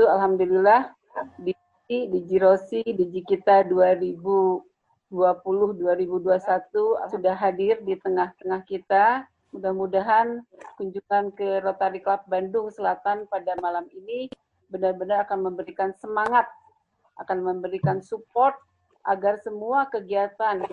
itu alhamdulillah di di Jirosi di Jikita 2020-2021 sudah hadir di tengah-tengah kita. Mudah-mudahan kunjungan ke Rotary Club Bandung Selatan pada malam ini benar-benar akan memberikan semangat, akan memberikan support agar semua kegiatan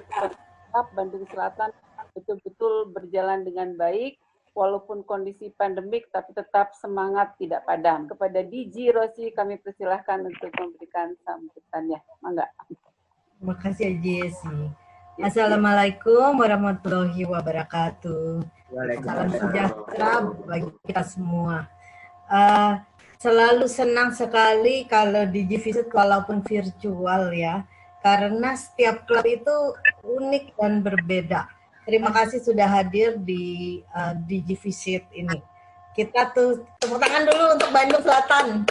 Club Bandung Selatan betul-betul berjalan dengan baik walaupun kondisi pandemik tapi tetap semangat tidak padam. Kepada DJ Rosi kami persilahkan untuk memberikan sambutannya. Mangga. Terima kasih Jesse. Assalamualaikum warahmatullahi wabarakatuh. Salam sejahtera bagi kita semua. Uh, selalu senang sekali kalau DJ visit walaupun virtual ya, karena setiap klub itu unik dan berbeda Terima kasih sudah hadir di uh, Visit ini. Kita tuh tepuk tangan dulu untuk Bandung Selatan.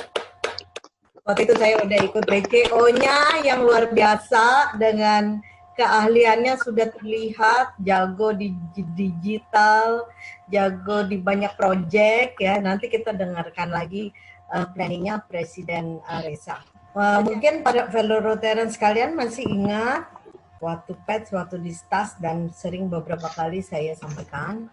Waktu itu saya udah ikut BCO-nya yang luar biasa dengan keahliannya sudah terlihat jago di digital, jago di banyak proyek ya. Nanti kita dengarkan lagi uh, planningnya Presiden uh, Reza. Uh, mungkin para fellow Rotarian sekalian masih ingat waktu PET, waktu di STAS, dan sering beberapa kali saya sampaikan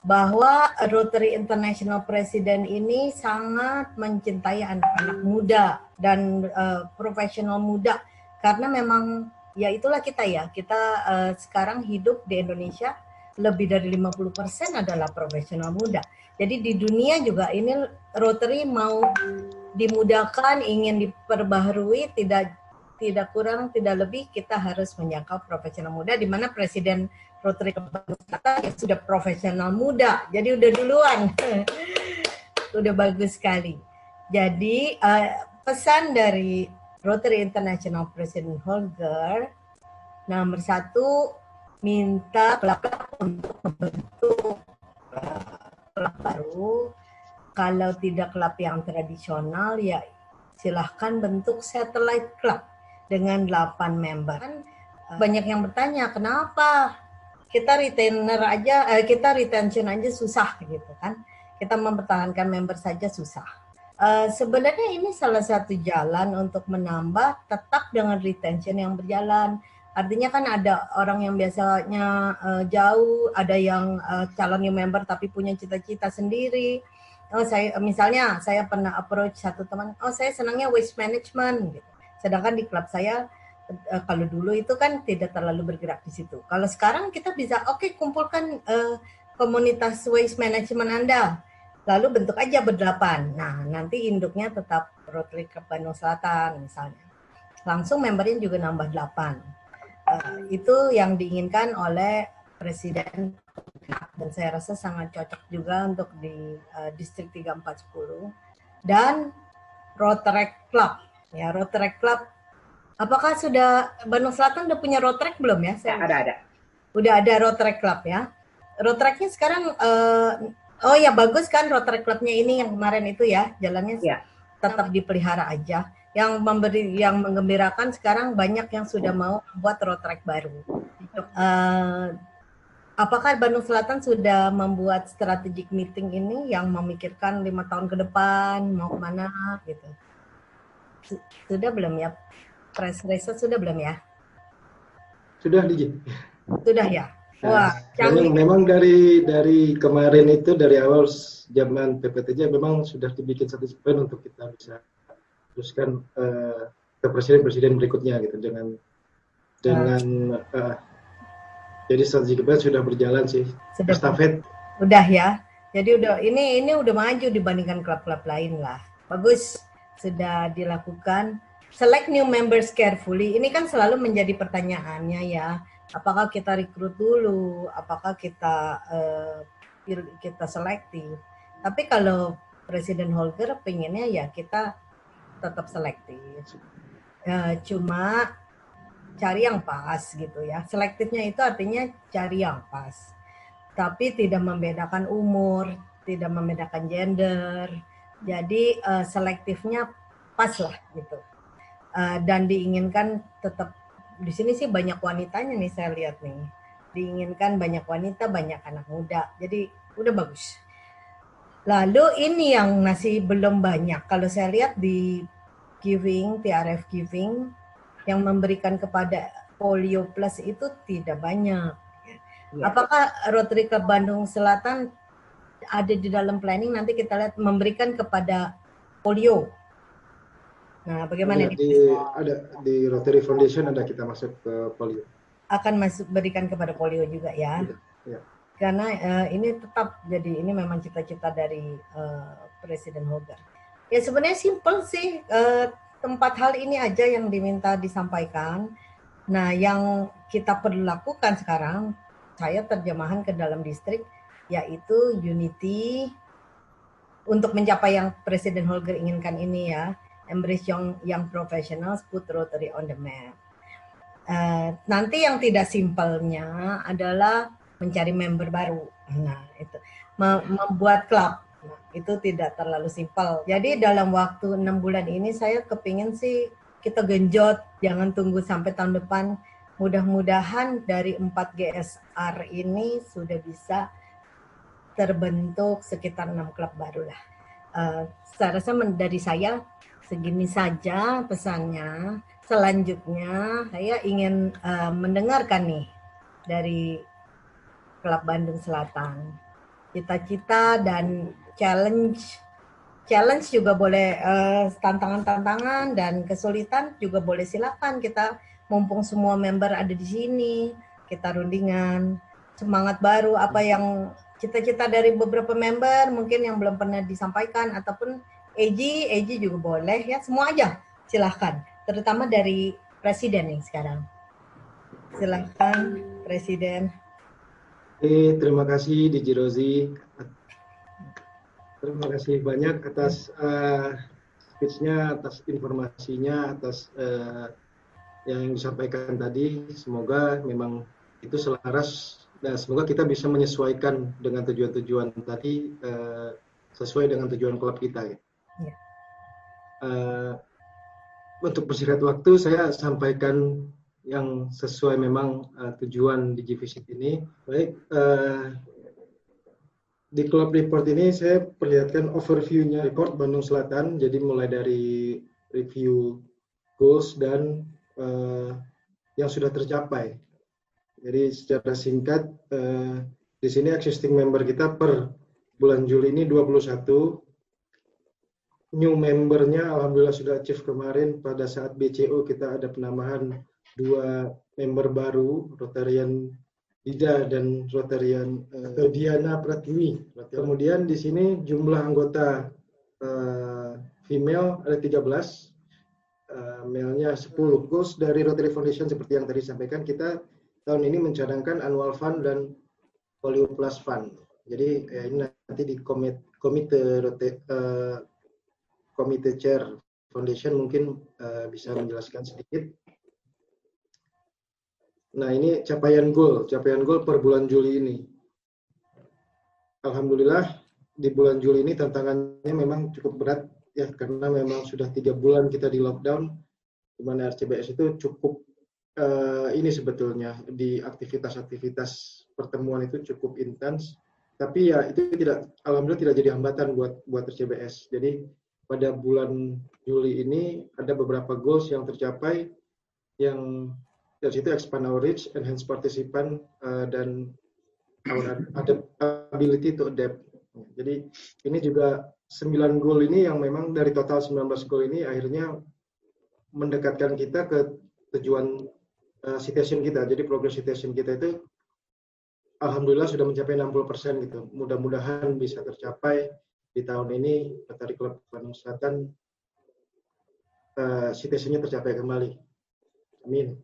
bahwa Rotary International President ini sangat mencintai anak-anak muda dan uh, profesional muda karena memang ya itulah kita ya kita uh, sekarang hidup di Indonesia lebih dari 50% adalah profesional muda. Jadi di dunia juga ini Rotary mau dimudahkan, ingin diperbaharui, tidak tidak kurang, tidak lebih kita harus menjangkau profesional muda di mana Presiden Rotary Kebangsaan ya sudah profesional muda. Jadi udah duluan. udah bagus sekali. Jadi uh, pesan dari Rotary International President Holger nomor satu minta klub untuk membentuk klub baru. Kalau tidak klub yang tradisional ya silahkan bentuk satellite club dengan 8 member. Kan banyak yang bertanya, kenapa kita retainer aja, eh, kita retention aja susah gitu kan? Kita mempertahankan member saja susah. Uh, sebenarnya ini salah satu jalan untuk menambah tetap dengan retention yang berjalan. Artinya kan ada orang yang biasanya uh, jauh, ada yang uh, calon new member tapi punya cita-cita sendiri. Oh saya misalnya saya pernah approach satu teman, oh saya senangnya waste management gitu. Sedangkan di klub saya uh, kalau dulu itu kan tidak terlalu bergerak di situ. Kalau sekarang kita bisa oke okay, kumpulkan uh, komunitas waste management Anda. Lalu bentuk aja berdelapan. Nah, nanti induknya tetap Rotary Club Bandung Selatan misalnya. Langsung membernya juga nambah delapan. Uh, itu yang diinginkan oleh Presiden dan saya rasa sangat cocok juga untuk di uh, distrik 3410 dan Rotary Club Ya, road track club. Apakah sudah Bandung Selatan udah punya road track belum ya? Saya... Ada, ada. Udah ada road track club ya. Road tracknya sekarang uh, oh ya bagus kan road track clubnya ini yang kemarin itu ya jalannya ya. tetap dipelihara aja. Yang memberi yang menggembirakan sekarang banyak yang sudah mau buat road track baru. Uh, apakah Bandung Selatan sudah membuat strategic meeting ini yang memikirkan lima tahun ke depan mau ke mana gitu? Sudah belum ya? Press release sudah belum ya? Sudah, DJ. Sudah ya? Wah, nah, memang, memang dari dari kemarin itu dari awal zaman PPTJ memang sudah dibikin satu event untuk kita bisa teruskan uh, ke presiden-presiden berikutnya gitu. Dengan dengan uh, jadi strategi kita sudah berjalan sih. Sudah. Estafet. Udah ya? Jadi udah ini ini udah maju dibandingkan klub-klub lain lah. Bagus sudah dilakukan. Select new members carefully. Ini kan selalu menjadi pertanyaannya ya. Apakah kita rekrut dulu? Apakah kita uh, kita selektif? Tapi kalau Presiden Holger pengennya ya kita tetap selektif. Uh, cuma cari yang pas gitu ya. Selektifnya itu artinya cari yang pas. Tapi tidak membedakan umur, tidak membedakan gender, jadi uh, selektifnya pas lah gitu. Uh, dan diinginkan tetap di sini sih banyak wanitanya nih saya lihat nih. Diinginkan banyak wanita, banyak anak muda. Jadi udah bagus. Lalu ini yang masih belum banyak. Kalau saya lihat di giving, TRF giving, yang memberikan kepada polio plus itu tidak banyak. Ya. Apakah Rotary Club Bandung Selatan ada di dalam planning nanti kita lihat memberikan kepada polio? Nah, bagaimana ada, di, ada di Rotary Foundation ada kita masuk ke polio. Akan masuk berikan kepada polio juga ya. Ya. ya karena uh, ini tetap jadi ini memang cita-cita dari uh, Presiden Hogar. Ya sebenarnya simpel sih uh, tempat hal ini aja yang diminta disampaikan. Nah yang kita perlu lakukan sekarang saya terjemahan ke dalam distrik yaitu unity untuk mencapai yang Presiden Holger inginkan ini ya embrace young young professionals put Rotary on the map. Uh, nanti yang tidak simpelnya adalah mencari member baru. Nah, itu membuat klub. Nah, itu tidak terlalu simpel. Jadi dalam waktu enam bulan ini saya kepingin sih kita genjot, jangan tunggu sampai tahun depan. Mudah-mudahan dari 4 GSR ini sudah bisa terbentuk sekitar enam klub baru lah. Uh, saya rasa dari saya segini saja pesannya. Selanjutnya saya ingin uh, mendengarkan nih dari Klub Bandung Selatan. Cita-cita dan challenge challenge juga boleh eh, tantangan-tantangan dan kesulitan juga boleh silakan kita mumpung semua member ada di sini kita rundingan semangat baru apa yang cita-cita dari beberapa member mungkin yang belum pernah disampaikan ataupun Eji Eji juga boleh ya semua aja silahkan terutama dari presiden nih sekarang silahkan presiden Oke, terima kasih Diji Rozi. Terima kasih banyak atas uh, speech-nya, atas informasinya, atas uh, yang disampaikan tadi. Semoga memang itu selaras dan semoga kita bisa menyesuaikan dengan tujuan-tujuan tadi uh, sesuai dengan tujuan klub kita. Ya. Uh, untuk bersingkat waktu, saya sampaikan yang sesuai memang uh, tujuan di Visit ini. Baik, uh, di Club Report ini saya perlihatkan overview-nya report Bandung Selatan. Jadi mulai dari review goals dan uh, yang sudah tercapai. Jadi secara singkat, uh, di sini existing member kita per bulan Juli ini 21. New membernya Alhamdulillah sudah achieve kemarin pada saat BCO kita ada penambahan dua member baru, Rotarian Dida dan Rotarian uh, Diana Pratiwi. Kemudian di sini jumlah anggota uh, female ada 13, uh, male-nya 10. Goals dari Rotary Foundation seperti yang tadi sampaikan, kita tahun ini mencadangkan annual fund dan polio plus fund. Jadi ya ini nanti di komit, komite uh, komite chair foundation mungkin uh, bisa menjelaskan sedikit. Nah ini capaian goal, capaian goal per bulan Juli ini. Alhamdulillah di bulan Juli ini tantangannya memang cukup berat ya karena memang sudah tiga bulan kita di lockdown, di mana RCBS itu cukup uh, ini sebetulnya di aktivitas-aktivitas pertemuan itu cukup intens. Tapi ya itu tidak, alhamdulillah tidak jadi hambatan buat buat RCBS. Jadi pada bulan Juli ini ada beberapa goals yang tercapai yang dari situ expand our reach, enhance participant, uh, dan our ability to adapt. Jadi ini juga 9 goal ini yang memang dari total 19 goal ini akhirnya mendekatkan kita ke tujuan uh, citation kita. Jadi progress citation kita itu alhamdulillah sudah mencapai 60% gitu. Mudah-mudahan bisa tercapai di tahun ini Rotary Club Bandung Selatan uh, citationnya tercapai kembali. Amin.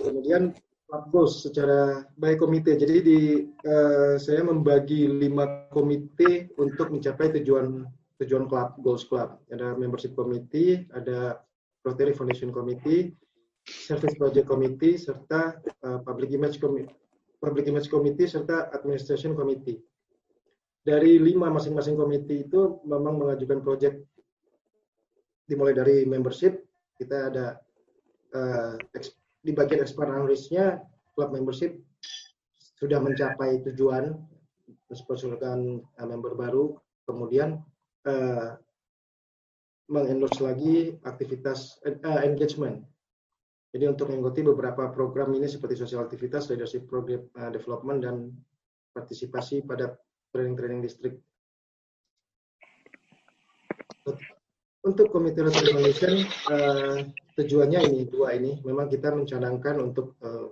Kemudian bagus secara baik komite. Jadi di uh, saya membagi lima komite untuk mencapai tujuan tujuan klub goals club. Ada membership committee, ada Rotary Foundation Committee, Service Project Committee, serta uh, Public Image Committee, Public Image Committee serta Administration Committee. Dari lima masing-masing komite itu memang mengajukan proyek dimulai dari membership kita ada uh, di bagian expert analysnya club membership sudah mencapai tujuan mensponsorkan uh, member baru, kemudian uh, mengendorse lagi aktivitas uh, engagement. Jadi untuk mengikuti beberapa program ini seperti sosial aktivitas, leadership program uh, development dan partisipasi pada training-training distrik. Untuk Komite Malaysia, uh, tujuannya ini dua ini. Memang kita mencanangkan untuk uh,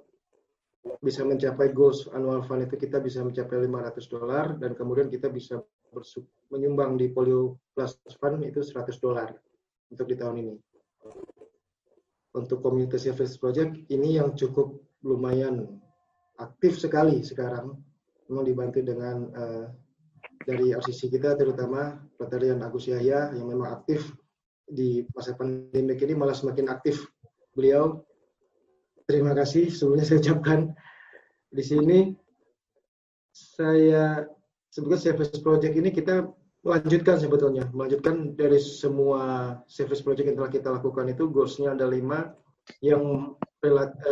bisa mencapai goals annual fund itu kita bisa mencapai 500 dolar dan kemudian kita bisa menyumbang di polio plus fund itu 100 dolar untuk di tahun ini. Untuk community service project ini yang cukup lumayan aktif sekali sekarang, memang dibantu dengan uh, dari RCC kita terutama Pelatihan Agus Yahya yang memang aktif di masa pandemi ini malah semakin aktif beliau terima kasih sebelumnya saya ucapkan di sini saya sebetulnya service project ini kita melanjutkan sebetulnya. Melanjutkan dari semua service project yang telah kita lakukan itu goalsnya ada lima yang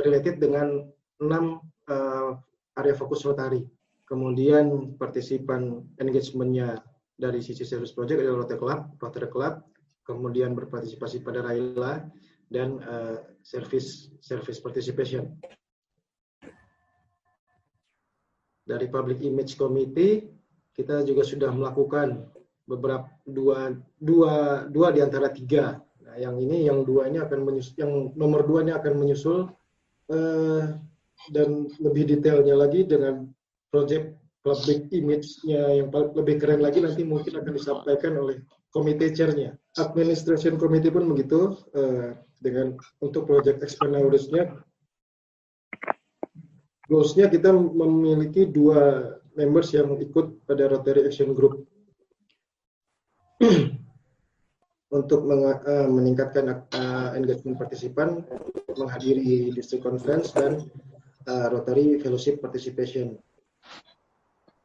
related dengan enam uh, area fokus Rotary kemudian partisipan engagementnya dari sisi service project adalah Rotary Club, Rotary Club, kemudian berpartisipasi pada Raila dan uh, service service participation. Dari Public Image Committee kita juga sudah melakukan beberapa dua dua dua di antara tiga. Nah, yang ini yang dua ini akan menyusul, yang nomor dua ini akan menyusul uh, dan lebih detailnya lagi dengan project public image-nya yang lebih keren lagi nanti mungkin akan disampaikan oleh komite chairnya. Administration committee pun begitu. Uh, dengan untuk project expenditure-nya goals-nya kita memiliki dua members yang ikut pada Rotary Action Group untuk uh, meningkatkan uh, engagement partisipan, menghadiri district conference dan uh, Rotary Fellowship Participation.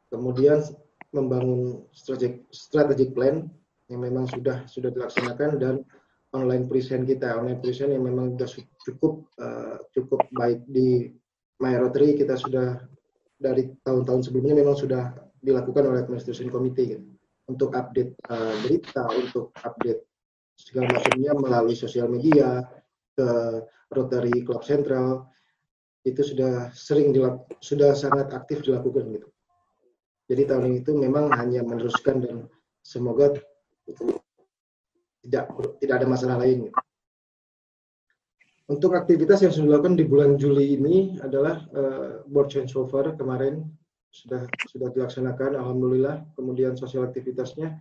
Kemudian membangun strategic, strategic plan yang memang sudah sudah dilaksanakan dan online present kita, online present yang memang sudah cukup uh, cukup baik di My Rotary kita sudah dari tahun-tahun sebelumnya memang sudah dilakukan oleh administration committee gitu. untuk update uh, berita, untuk update segala macamnya melalui sosial media ke Rotary Club Central itu sudah sering dilak sudah sangat aktif dilakukan gitu. Jadi tahun ini itu memang hanya meneruskan dan semoga tidak tidak ada masalah lain. Untuk aktivitas yang sudah dilakukan di bulan Juli ini adalah uh, board changeover kemarin sudah sudah dilaksanakan, alhamdulillah. Kemudian sosial aktivitasnya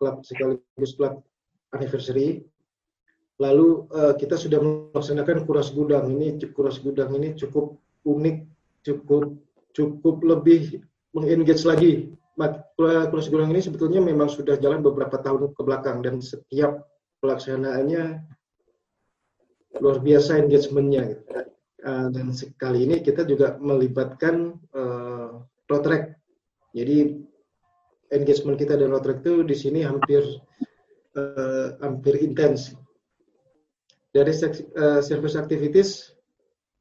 klub sekaligus klub anniversary. Lalu uh, kita sudah melaksanakan kuras gudang ini kuras gudang ini cukup unik, cukup cukup lebih mengengage lagi Kuras Gunung ini sebetulnya memang sudah jalan beberapa tahun ke belakang dan setiap pelaksanaannya luar biasa engagementnya. Gitu. Uh, dan sekali ini kita juga melibatkan uh, road Jadi engagement kita dan road itu di sini hampir uh, hampir intens. Dari uh, service activities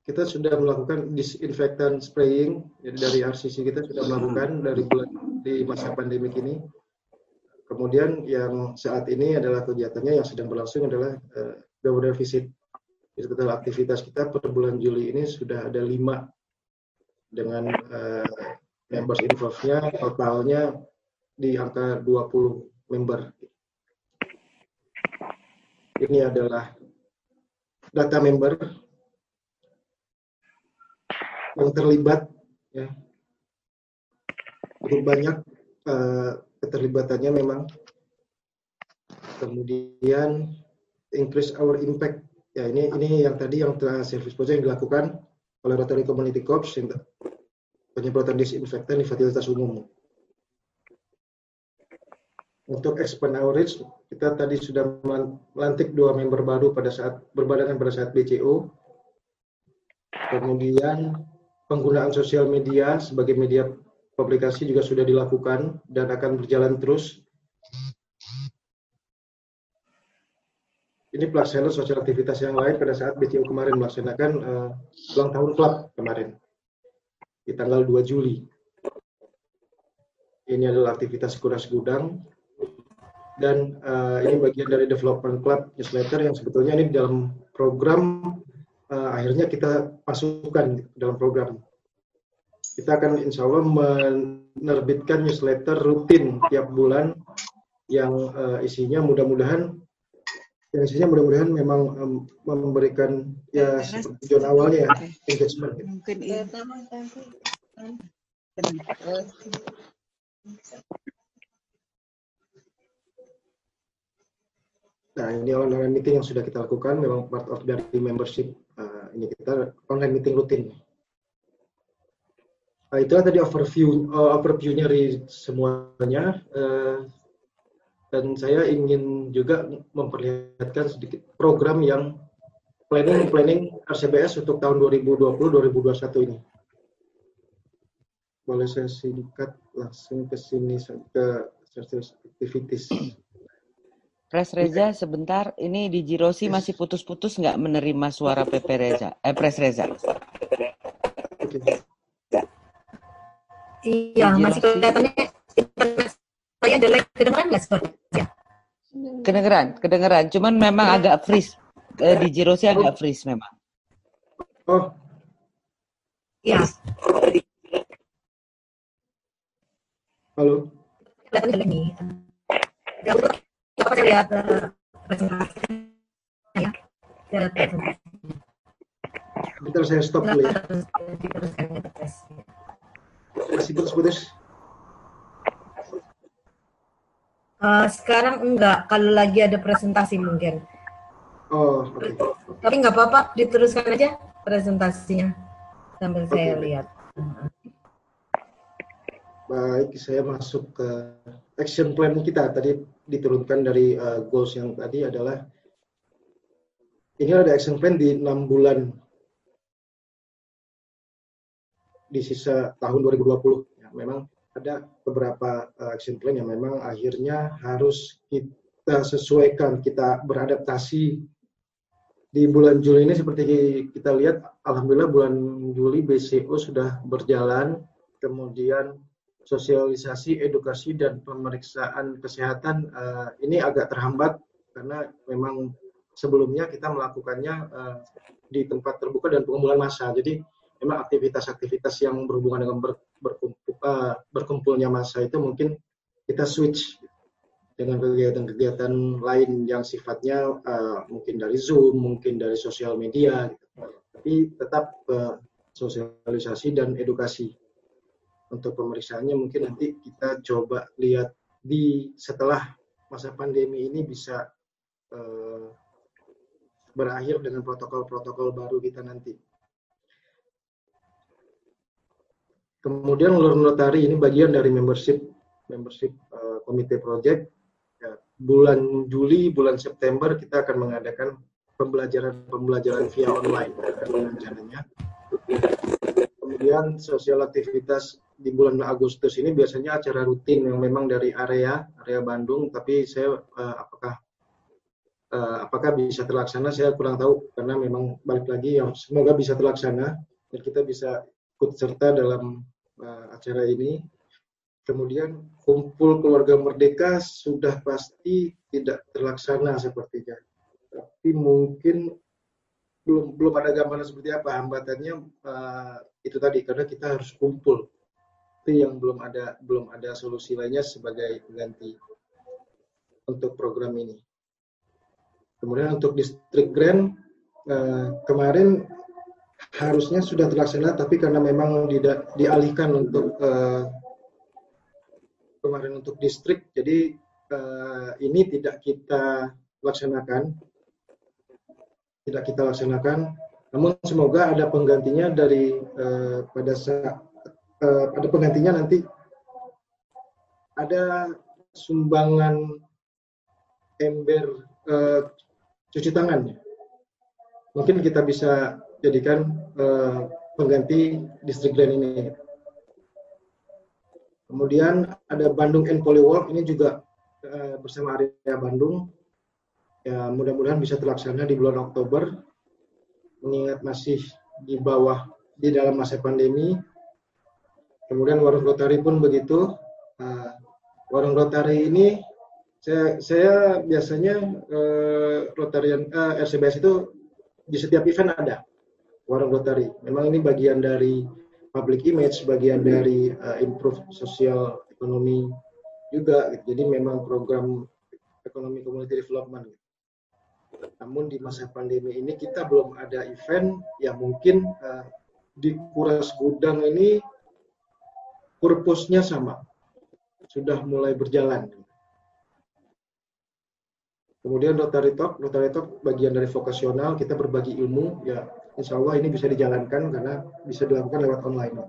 kita sudah melakukan disinfektan spraying, jadi dari RCC kita sudah melakukan dari bulan di masa pandemi ini. Kemudian yang saat ini adalah kegiatannya yang sedang berlangsung adalah uh, governor visit. Jadi total aktivitas kita per bulan Juli ini sudah ada lima dengan uh, members involved-nya totalnya di angka 20 member. Ini adalah data member yang terlibat ya cukup banyak uh, keterlibatannya memang kemudian increase our impact ya ini ini yang tadi yang telah service project yang dilakukan oleh Rotary Community Corps penyemprotan disinfektan di fasilitas umum untuk expand our reach kita tadi sudah melantik dua member baru pada saat berbadangan pada saat BCO kemudian penggunaan sosial media sebagai media publikasi juga sudah dilakukan dan akan berjalan terus. Ini pelaksanaan sosial aktivitas yang lain pada saat BCU kemarin melaksanakan uh, ulang tahun klub kemarin. di tanggal 2 Juli. Ini adalah aktivitas kuras gudang dan uh, ini bagian dari development club newsletter yang sebetulnya ini dalam program uh, akhirnya kita masukkan dalam program. Kita akan insya Allah menerbitkan newsletter rutin tiap bulan yang uh, isinya mudah-mudahan yang mudah-mudahan memang um, memberikan ya seperti tujuan awalnya ya, engagement. Mungkin ya. Nah, ini online meeting yang sudah kita lakukan memang part of dari membership uh, ini kita online meeting rutin. Nah, itu tadi overview uh, overviewnya dari semuanya. Uh, dan saya ingin juga memperlihatkan sedikit program yang planning planning RCBS untuk tahun 2020-2021 ini. Boleh saya singkat langsung ke sini ke activities. Pres Reza, sebentar. Ini di Jirosi masih putus-putus nggak menerima suara PP Reza? Eh, Pres Reza. Iya, masih kelihatannya saya jelek. Kedengeran nggak suaranya? Kedengeran, kedengeran. Cuman memang ya. agak freeze. Eh, di Jirosi agak freeze memang. Oh. Iya. Halo. Kelihatan nih coba saya lihat ya Bentar saya stop dulu ya. Masih putus-putus? Uh, sekarang enggak, kalau lagi ada presentasi mungkin. Oh. Okay. Tapi enggak apa-apa, diteruskan aja presentasinya sambil okay. saya lihat. Baik, saya masuk ke action plan kita. Tadi diturunkan dari uh, goals yang tadi adalah ini ada action plan di enam bulan di sisa tahun 2020. Ya, memang ada beberapa uh, action plan yang memang akhirnya harus kita sesuaikan, kita beradaptasi di bulan Juli ini seperti kita lihat, alhamdulillah bulan Juli BCO sudah berjalan, kemudian sosialisasi, edukasi, dan pemeriksaan kesehatan uh, ini agak terhambat karena memang sebelumnya kita melakukannya uh, di tempat terbuka dan pengumpulan massa. Jadi memang aktivitas-aktivitas yang berhubungan dengan ber, berkumpul, uh, berkumpulnya massa itu mungkin kita switch dengan kegiatan-kegiatan lain yang sifatnya uh, mungkin dari Zoom, mungkin dari sosial media, gitu. tapi tetap uh, sosialisasi dan edukasi untuk pemeriksaannya mungkin nanti kita coba lihat di setelah masa pandemi ini bisa uh, berakhir dengan protokol-protokol baru kita nanti. Kemudian learn notary ini bagian dari membership membership uh, komite project. Ya, bulan Juli, bulan September kita akan mengadakan pembelajaran pembelajaran via online rencananya. Kemudian sosial aktivitas di bulan Agustus ini biasanya acara rutin yang memang dari area area Bandung, tapi saya uh, apakah uh, apakah bisa terlaksana saya kurang tahu karena memang balik lagi yang semoga bisa terlaksana dan kita bisa ikut serta dalam uh, acara ini. Kemudian kumpul keluarga merdeka sudah pasti tidak terlaksana sepertinya, tapi mungkin belum belum ada gambaran seperti apa hambatannya uh, itu tadi karena kita harus kumpul itu yang belum ada belum ada solusi lainnya sebagai pengganti untuk program ini. Kemudian untuk distrik grant eh, kemarin harusnya sudah terlaksana tapi karena memang tidak dialihkan untuk eh, kemarin untuk distrik jadi eh, ini tidak kita laksanakan. Tidak kita laksanakan. Namun semoga ada penggantinya dari eh, pada saat uh, ada penggantinya nanti. Ada sumbangan ember uh, cuci tangan. Mungkin kita bisa jadikan uh, pengganti distrik lain ini. Kemudian ada Bandung and Polywalk ini juga uh, bersama area Bandung. Ya, mudah-mudahan bisa terlaksana di bulan Oktober. Mengingat masih di bawah di dalam masa pandemi, kemudian warung Rotary pun begitu. Uh, warung Rotary ini saya, saya biasanya uh, Rotarian uh, RCBS itu di setiap event ada warung Rotary. Memang ini bagian dari public image, bagian dari uh, improve sosial ekonomi juga. Gitu. Jadi memang program ekonomi community development. Gitu. Namun di masa pandemi ini kita belum ada event yang mungkin uh, di Kuras Gudang ini purpose-nya sama. Sudah mulai berjalan. Kemudian Rotary Talk, Rotary Talk bagian dari vokasional, kita berbagi ilmu, ya insya Allah ini bisa dijalankan karena bisa dilakukan lewat online.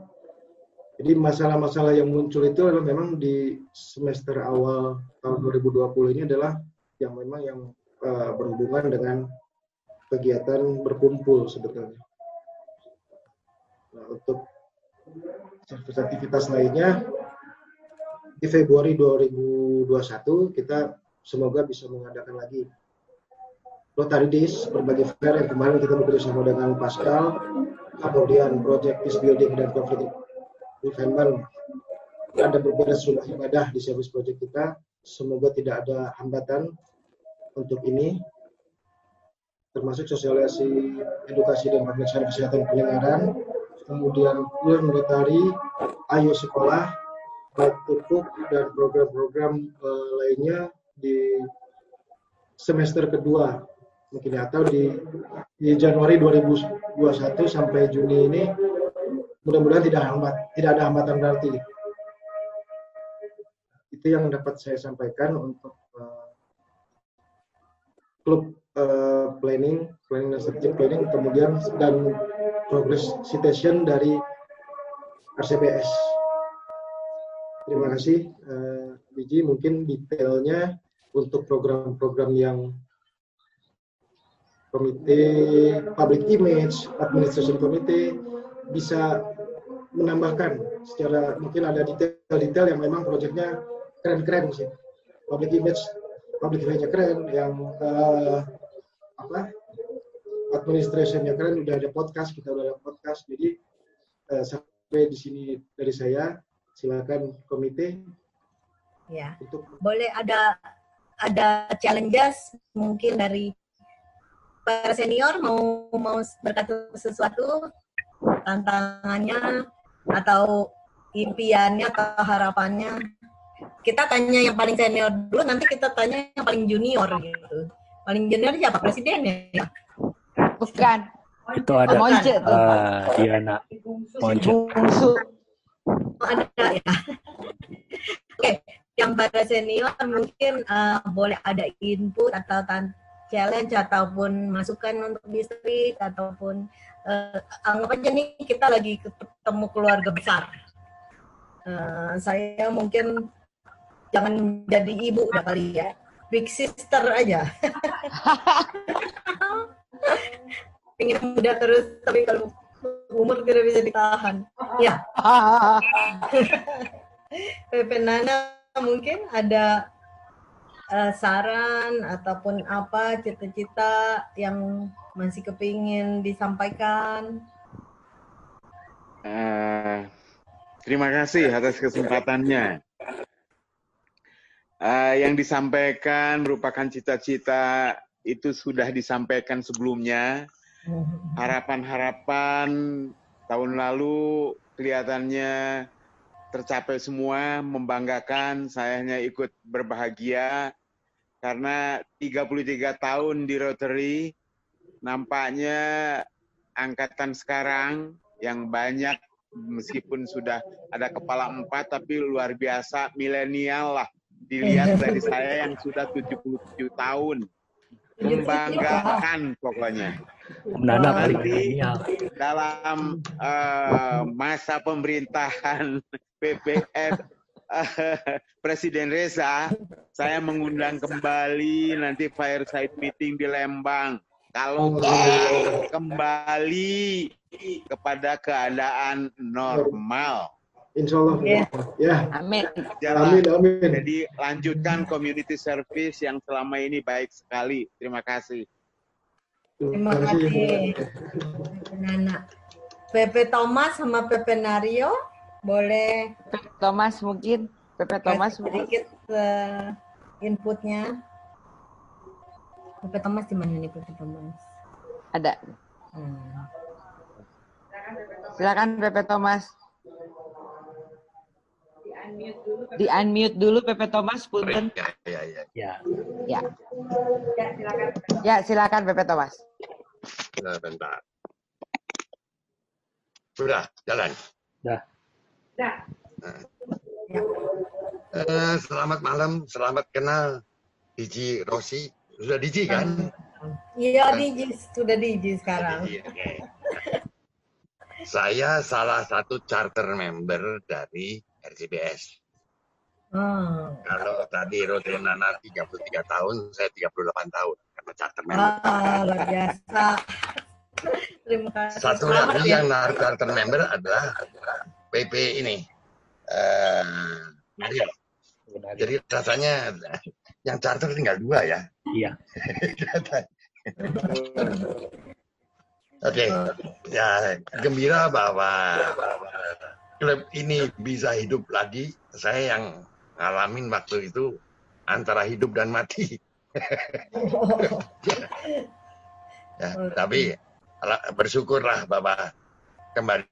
Jadi masalah-masalah yang muncul itu adalah memang di semester awal tahun 2020 ini adalah yang memang yang uh, berhubungan dengan kegiatan berkumpul sebetulnya. Nah, untuk aktivitas lainnya di Februari 2021 kita semoga bisa mengadakan lagi Rotary Days berbagai fair yang kemarin kita bekerja sama dengan Pascal, kemudian Project Peace Building dan Conflict Prevention. Ada beberapa sejumlah ibadah di service project kita. Semoga tidak ada hambatan untuk ini, termasuk sosialisasi, edukasi dan pemeriksaan kesehatan pendengaran, kemudian Learn Rotary, Ayo Sekolah, Baik Tukuk, dan program-program uh, lainnya di semester kedua mungkin atau di di Januari 2021 sampai Juni ini mudah-mudahan tidak hambat tidak ada hambatan berarti. Itu yang dapat saya sampaikan untuk uh, klub uh, planning planning dan strategic planning kemudian dan progress citation dari RCPS terima kasih uh, Biji mungkin detailnya untuk program-program yang komite public image, administration committee bisa menambahkan secara mungkin ada detail-detail yang memang proyeknya keren-keren sih. Public image, public image keren, yang uh, apa administrationnya keren, udah ada podcast, kita udah ada podcast, jadi uh, sampai di sini dari saya, silakan komite. Ya, untuk boleh ada ada challenges mungkin dari para senior mau mau berkata sesuatu tantangannya atau impiannya atau harapannya. Kita tanya yang paling senior dulu nanti kita tanya yang paling junior gitu. Paling junior siapa? Presiden ya? Bukan. Itu ada Monce tuh. Uh, Diana Monce oh, ada ya. Oke yang para senior mungkin uh, boleh ada input atau tan challenge ataupun masukan untuk distrik ataupun uh, anggap aja nih kita lagi ketemu keluarga besar. Uh, saya mungkin jangan jadi ibu udah kali ya, big sister aja. Ingin muda terus, tapi kalau umur tidak bisa ditahan. Ya. Pepe Nana mungkin ada uh, saran ataupun apa cita-cita yang masih kepingin disampaikan? Uh, terima kasih atas kesempatannya. Uh, yang disampaikan merupakan cita-cita itu sudah disampaikan sebelumnya. Harapan-harapan tahun lalu kelihatannya tercapai semua, membanggakan. Saya hanya ikut berbahagia karena 33 tahun di Rotary, nampaknya angkatan sekarang yang banyak meskipun sudah ada kepala empat tapi luar biasa milenial lah dilihat dari saya yang sudah 77 tahun membanggakan pokoknya nanti dalam uh, masa pemerintahan PPF Presiden Reza, saya mengundang kembali nanti fireside meeting di Lembang. Kalau kita kembali kepada keadaan normal. Insya Allah. Ya. ya. Amin. Jalan. Amin, amin. Jadi lanjutkan community service yang selama ini baik sekali. Terima kasih. Terima kasih. Nana. Pepe Thomas sama Pepe Nario boleh Pepe Thomas mungkin. Pepe Thomas sedikit eh, inputnya. Pepe Thomas di mana nih Pepe Thomas? Ada. Hmm. Silakan Pepe Thomas. Di unmute dulu Pepe Thomas, punten. Ya, ya, ya. Ya. Ya. Ya, silakan Pepe Thomas. Nah, bentar. Sudah, jalan. Dah. Nah. Eh, selamat malam, selamat kenal Diji Rosi. Sudah Diji kan? Iya, Diji sudah Diji sekarang. Diji, oke. Saya salah satu charter member dari RCBS. Hmm. Kalau tadi Rodri Nana 33 tahun, saya 38 tahun karena charter member. Ah, luar biasa. Terima kasih. Satu Selamat lagi ya. yang narik charter member adalah PP ini. Eh, Mario. Jadi rasanya yang charter tinggal dua ya. Iya. Oke, ya gembira bahwa bahwa klub ini bisa hidup lagi. Saya yang ngalamin waktu itu antara hidup dan mati. ya, tapi bersyukurlah bahwa kembali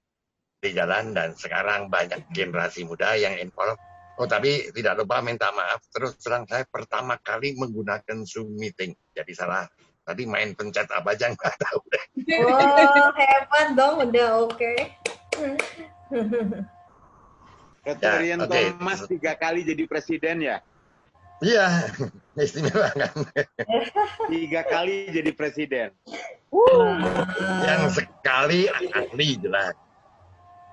di jalan dan sekarang banyak generasi muda yang involved. Oh tapi tidak lupa minta maaf terus terang saya pertama kali menggunakan Zoom meeting. Jadi salah tadi main pencet apa aja nggak tahu deh. Oh, hebat dong, udah oke. Ketua Ya, Rian oke. Thomas tiga kali jadi presiden ya? Iya, istimewa kan. Tiga kali jadi presiden. Yang sekali asli jelas.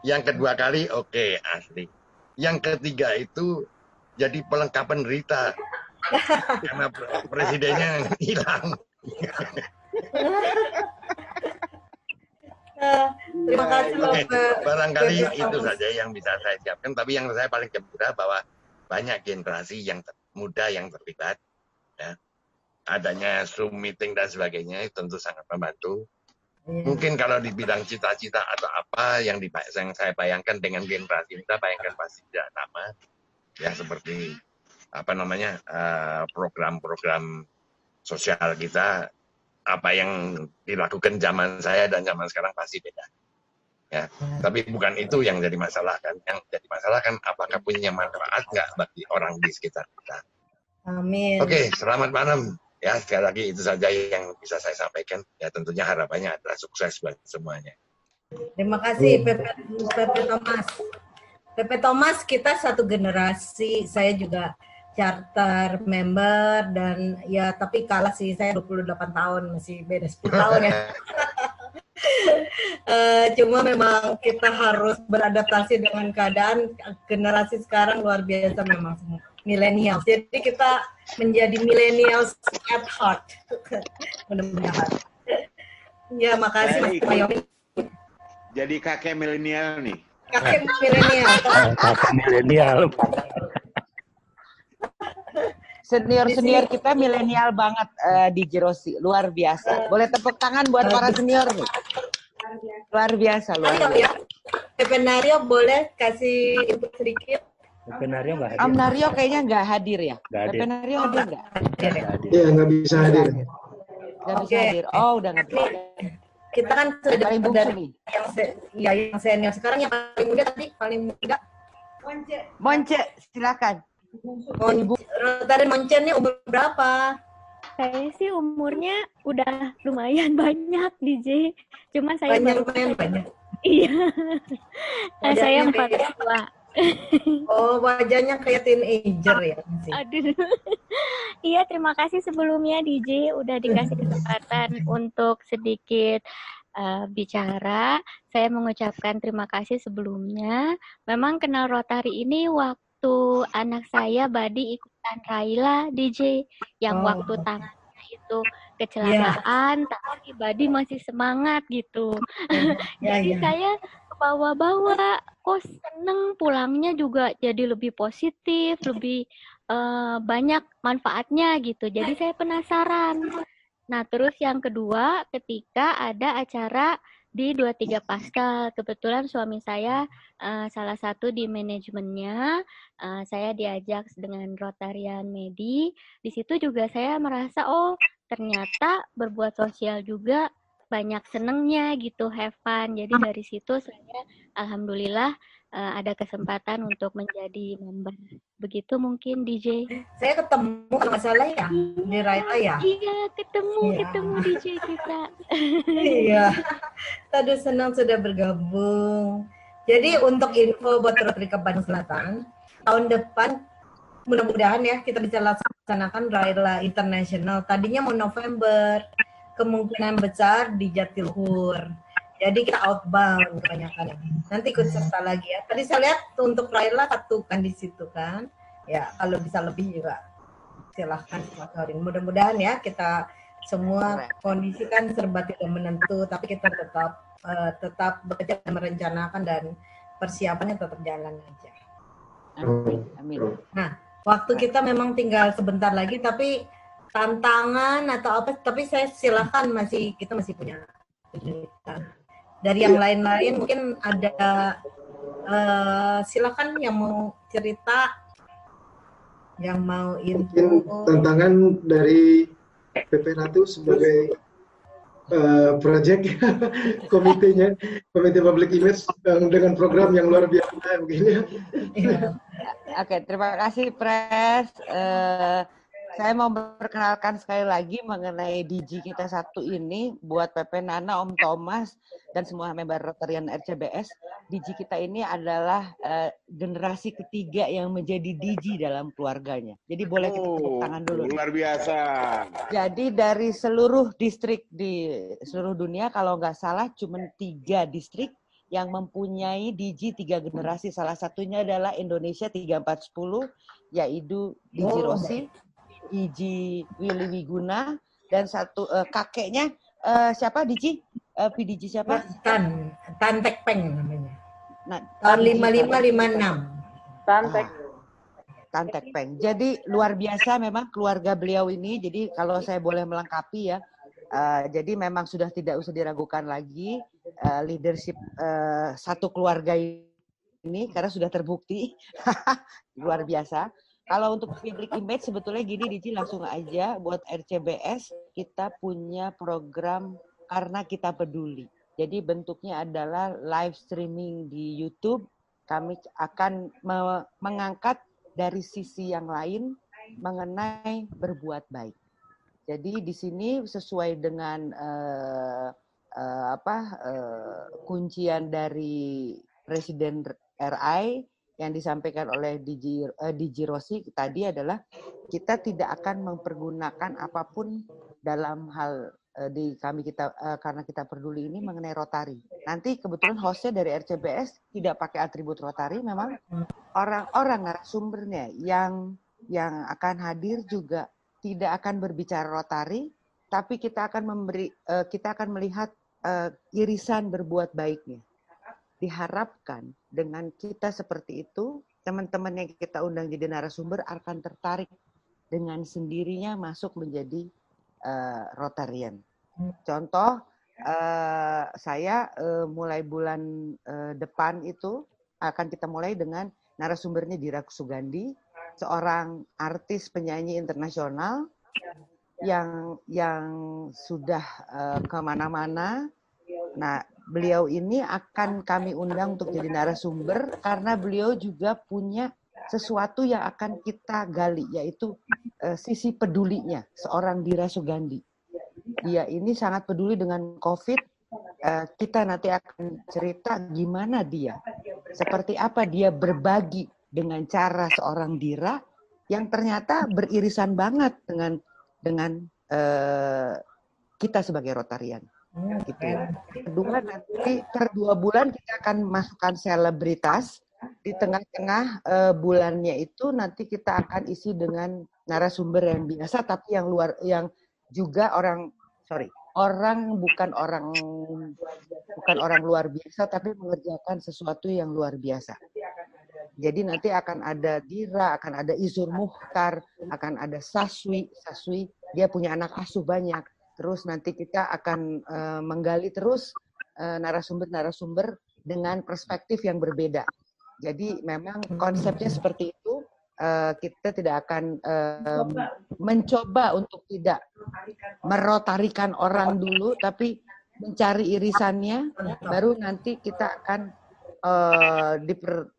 Yang kedua kali oke asli. Yang ketiga itu jadi pelengkapan berita. Karena pre- presidennya hilang. Terima Ya, kasih Oke, barangkali itu saja yang bisa saya siapkan. Tapi yang saya paling gembira bahwa banyak generasi yang muda yang terlibat. Ya. Adanya Zoom meeting dan sebagainya tentu sangat membantu. Iya. Mungkin kalau dibilang cita-cita atau apa yang, yang saya bayangkan dengan generasi muda, bayangkan pasti tidak sama. Ya seperti apa namanya eh, program-program sosial kita, apa yang dilakukan zaman saya dan zaman sekarang pasti beda. Ya, tapi bukan itu yang jadi masalah kan. Yang jadi masalah kan apakah punya manfaat nggak bagi orang di sekitar kita. Amin. Oke, selamat malam. Ya, sekali lagi itu saja yang bisa saya sampaikan. Ya, tentunya harapannya adalah sukses buat semuanya. Terima kasih Pepe, Pepe Thomas. Pepe Thomas kita satu generasi, saya juga charter member dan ya tapi kalah sih saya 28 tahun masih beda 10 tahun ya. Eh, cuma memang kita harus beradaptasi dengan keadaan generasi sekarang luar biasa memang semua milenial. Jadi kita menjadi millennials at heart. Mudah-mudahan. Ya makasih Mas. Mayomi. Jadi kakek milenial nih. Kakek milenial. Kakak milenial. Senior-senior kita milenial banget eh, di Jerosi, luar biasa. Boleh tepuk tangan buat para senior nih. Luar biasa, luar biasa. ya. Pepe Nario boleh kasih input sedikit? Skenario nggak hadir. Am Nario kayaknya nggak hadir ya? Nggak hadir. Pepe Nario hadir nggak? Iya, nggak bisa hadir. Nggak bisa hadir. Oh, udah nggak bisa. Kita kan sudah paling dari yang se- ya yang senior sekarang yang paling muda tadi paling muda. Monce, silakan. Mon, Rotary Moncennya umur berapa? Saya sih umurnya udah lumayan banyak DJ. Cuma saya Banyak baru lumayan banyak. iya. Nah, saya empat dua. Oh wajahnya kayak teenager ya. masih. Aduh. iya, terima kasih sebelumnya DJ udah dikasih kesempatan untuk sedikit eh, bicara. Saya mengucapkan terima kasih sebelumnya. Memang kenal Rotary ini waktu anak saya Badi ikutan Raila DJ yang Oh. waktu tangannya itu kecelakaan tapi Badi masih semangat gitu. Ya, Jadi ya. saya bawa-bawa kok seneng pulangnya juga jadi lebih positif, lebih eh, banyak manfaatnya gitu. Jadi saya penasaran. Nah, terus yang kedua ketika ada acara di 23 Pascal. Kebetulan suami saya uh, salah satu di manajemennya. Uh, saya diajak dengan Rotarian Medi. Di situ juga saya merasa oh ternyata berbuat sosial juga banyak senengnya gitu, have fun. Jadi dari situ saya alhamdulillah uh, ada kesempatan untuk menjadi member. Begitu mungkin DJ. Saya ketemu kalau nggak salah ya di Raita ya. Iya ketemu iya. ketemu DJ kita. iya. Tadi senang sudah bergabung. Jadi untuk info buat Rotary Bandung Selatan tahun depan mudah-mudahan ya kita bisa laksanakan Raila International. Tadinya mau November, kemungkinan besar di Jatiluhur jadi kita outbound kebanyakan. Nanti ikut serta lagi ya. Tadi saya lihat untuk Raila satu kan di situ kan. Ya kalau bisa lebih juga silahkan sponsorin. Mudah-mudahan ya kita semua kondisi kan serba tidak menentu, tapi kita tetap uh, tetap bekerja dan merencanakan dan persiapannya tetap jalan aja. Amin. Amin. Nah, waktu kita memang tinggal sebentar lagi, tapi tantangan atau apa? Tapi saya silahkan masih kita masih punya kejutan dari yang lain-lain mungkin ada uh, silakan yang mau cerita yang mau info mungkin tantangan dari PP Ratu sebagai uh, project komitenya komite public image dengan program yang luar biasa begini. Ya. Oke, terima kasih Pres. Uh, saya mau memperkenalkan sekali lagi mengenai DG kita satu ini buat PP Nana, Om Thomas, dan semua member Rotarian RCBS. DG kita ini adalah uh, generasi ketiga yang menjadi DG dalam keluarganya. Jadi boleh kita tepuk oh, tangan dulu. Luar biasa. Jadi dari seluruh distrik di seluruh dunia, kalau nggak salah cuma tiga distrik yang mempunyai DG tiga generasi. Salah satunya adalah Indonesia 3410, yaitu DG Rossi. Iji Willy Wiguna dan satu uh, kakeknya uh, siapa Diji? Uh, eh, PDG siapa? Tan Tan Tekpeng namanya. Nah, tahun lima lima lima enam. Tan Tek. Tan Tekpeng. Jadi luar biasa memang keluarga beliau ini. Jadi kalau saya boleh melengkapi ya, uh, jadi memang sudah tidak usah diragukan lagi uh, leadership uh, satu keluarga ini karena sudah terbukti luar biasa. Kalau untuk public image sebetulnya gini Diji langsung aja buat RCBS kita punya program karena kita peduli. Jadi bentuknya adalah live streaming di YouTube. Kami akan me mengangkat dari sisi yang lain mengenai berbuat baik. Jadi di sini sesuai dengan uh, uh, apa uh, kuncian dari Presiden RI yang disampaikan oleh DJ, uh, DJ Rossi tadi adalah kita tidak akan mempergunakan apa pun dalam hal uh, di kami kita uh, karena kita peduli ini mengenai Rotari. Nanti kebetulan hostnya dari RCBS tidak pakai atribut Rotari, memang orang-orang narasumbernya yang yang akan hadir juga tidak akan berbicara Rotari, tapi kita akan memberi uh, kita akan melihat uh, irisan berbuat baiknya diharapkan dengan kita seperti itu, teman-teman yang kita undang jadi narasumber akan tertarik dengan sendirinya masuk menjadi uh, Rotarian. Hmm. Contoh, uh, saya uh, mulai bulan uh, depan itu akan kita mulai dengan narasumbernya Dira Sugandi, seorang artis penyanyi internasional yang yang sudah uh, ke mana-mana. Nah, beliau ini akan kami undang untuk jadi narasumber karena beliau juga punya sesuatu yang akan kita gali yaitu uh, sisi pedulinya seorang Dira Sugandi. Dia ini sangat peduli dengan COVID. Uh, kita nanti akan cerita gimana dia, seperti apa dia berbagi dengan cara seorang Dira yang ternyata beririsan banget dengan dengan uh, kita sebagai Rotarian. Hmm, gitu. Kedua nanti per dua bulan kita akan masukkan selebritas di tengah-tengah uh, bulannya itu nanti kita akan isi dengan narasumber yang biasa tapi yang luar yang juga orang sorry orang bukan orang bukan orang luar biasa tapi mengerjakan sesuatu yang luar biasa. Jadi nanti akan ada Dira, akan ada Izur Muhtar, akan ada Saswi, Saswi dia punya anak asuh banyak Terus nanti kita akan uh, menggali terus eh, narasumber-narasumber dengan perspektif yang berbeda. Jadi memang konsepnya seperti itu. Uh, kita tidak akan uh, mencoba untuk tidak merotarikan orang dulu, tapi mencari irisannya, baru nanti kita akan uh,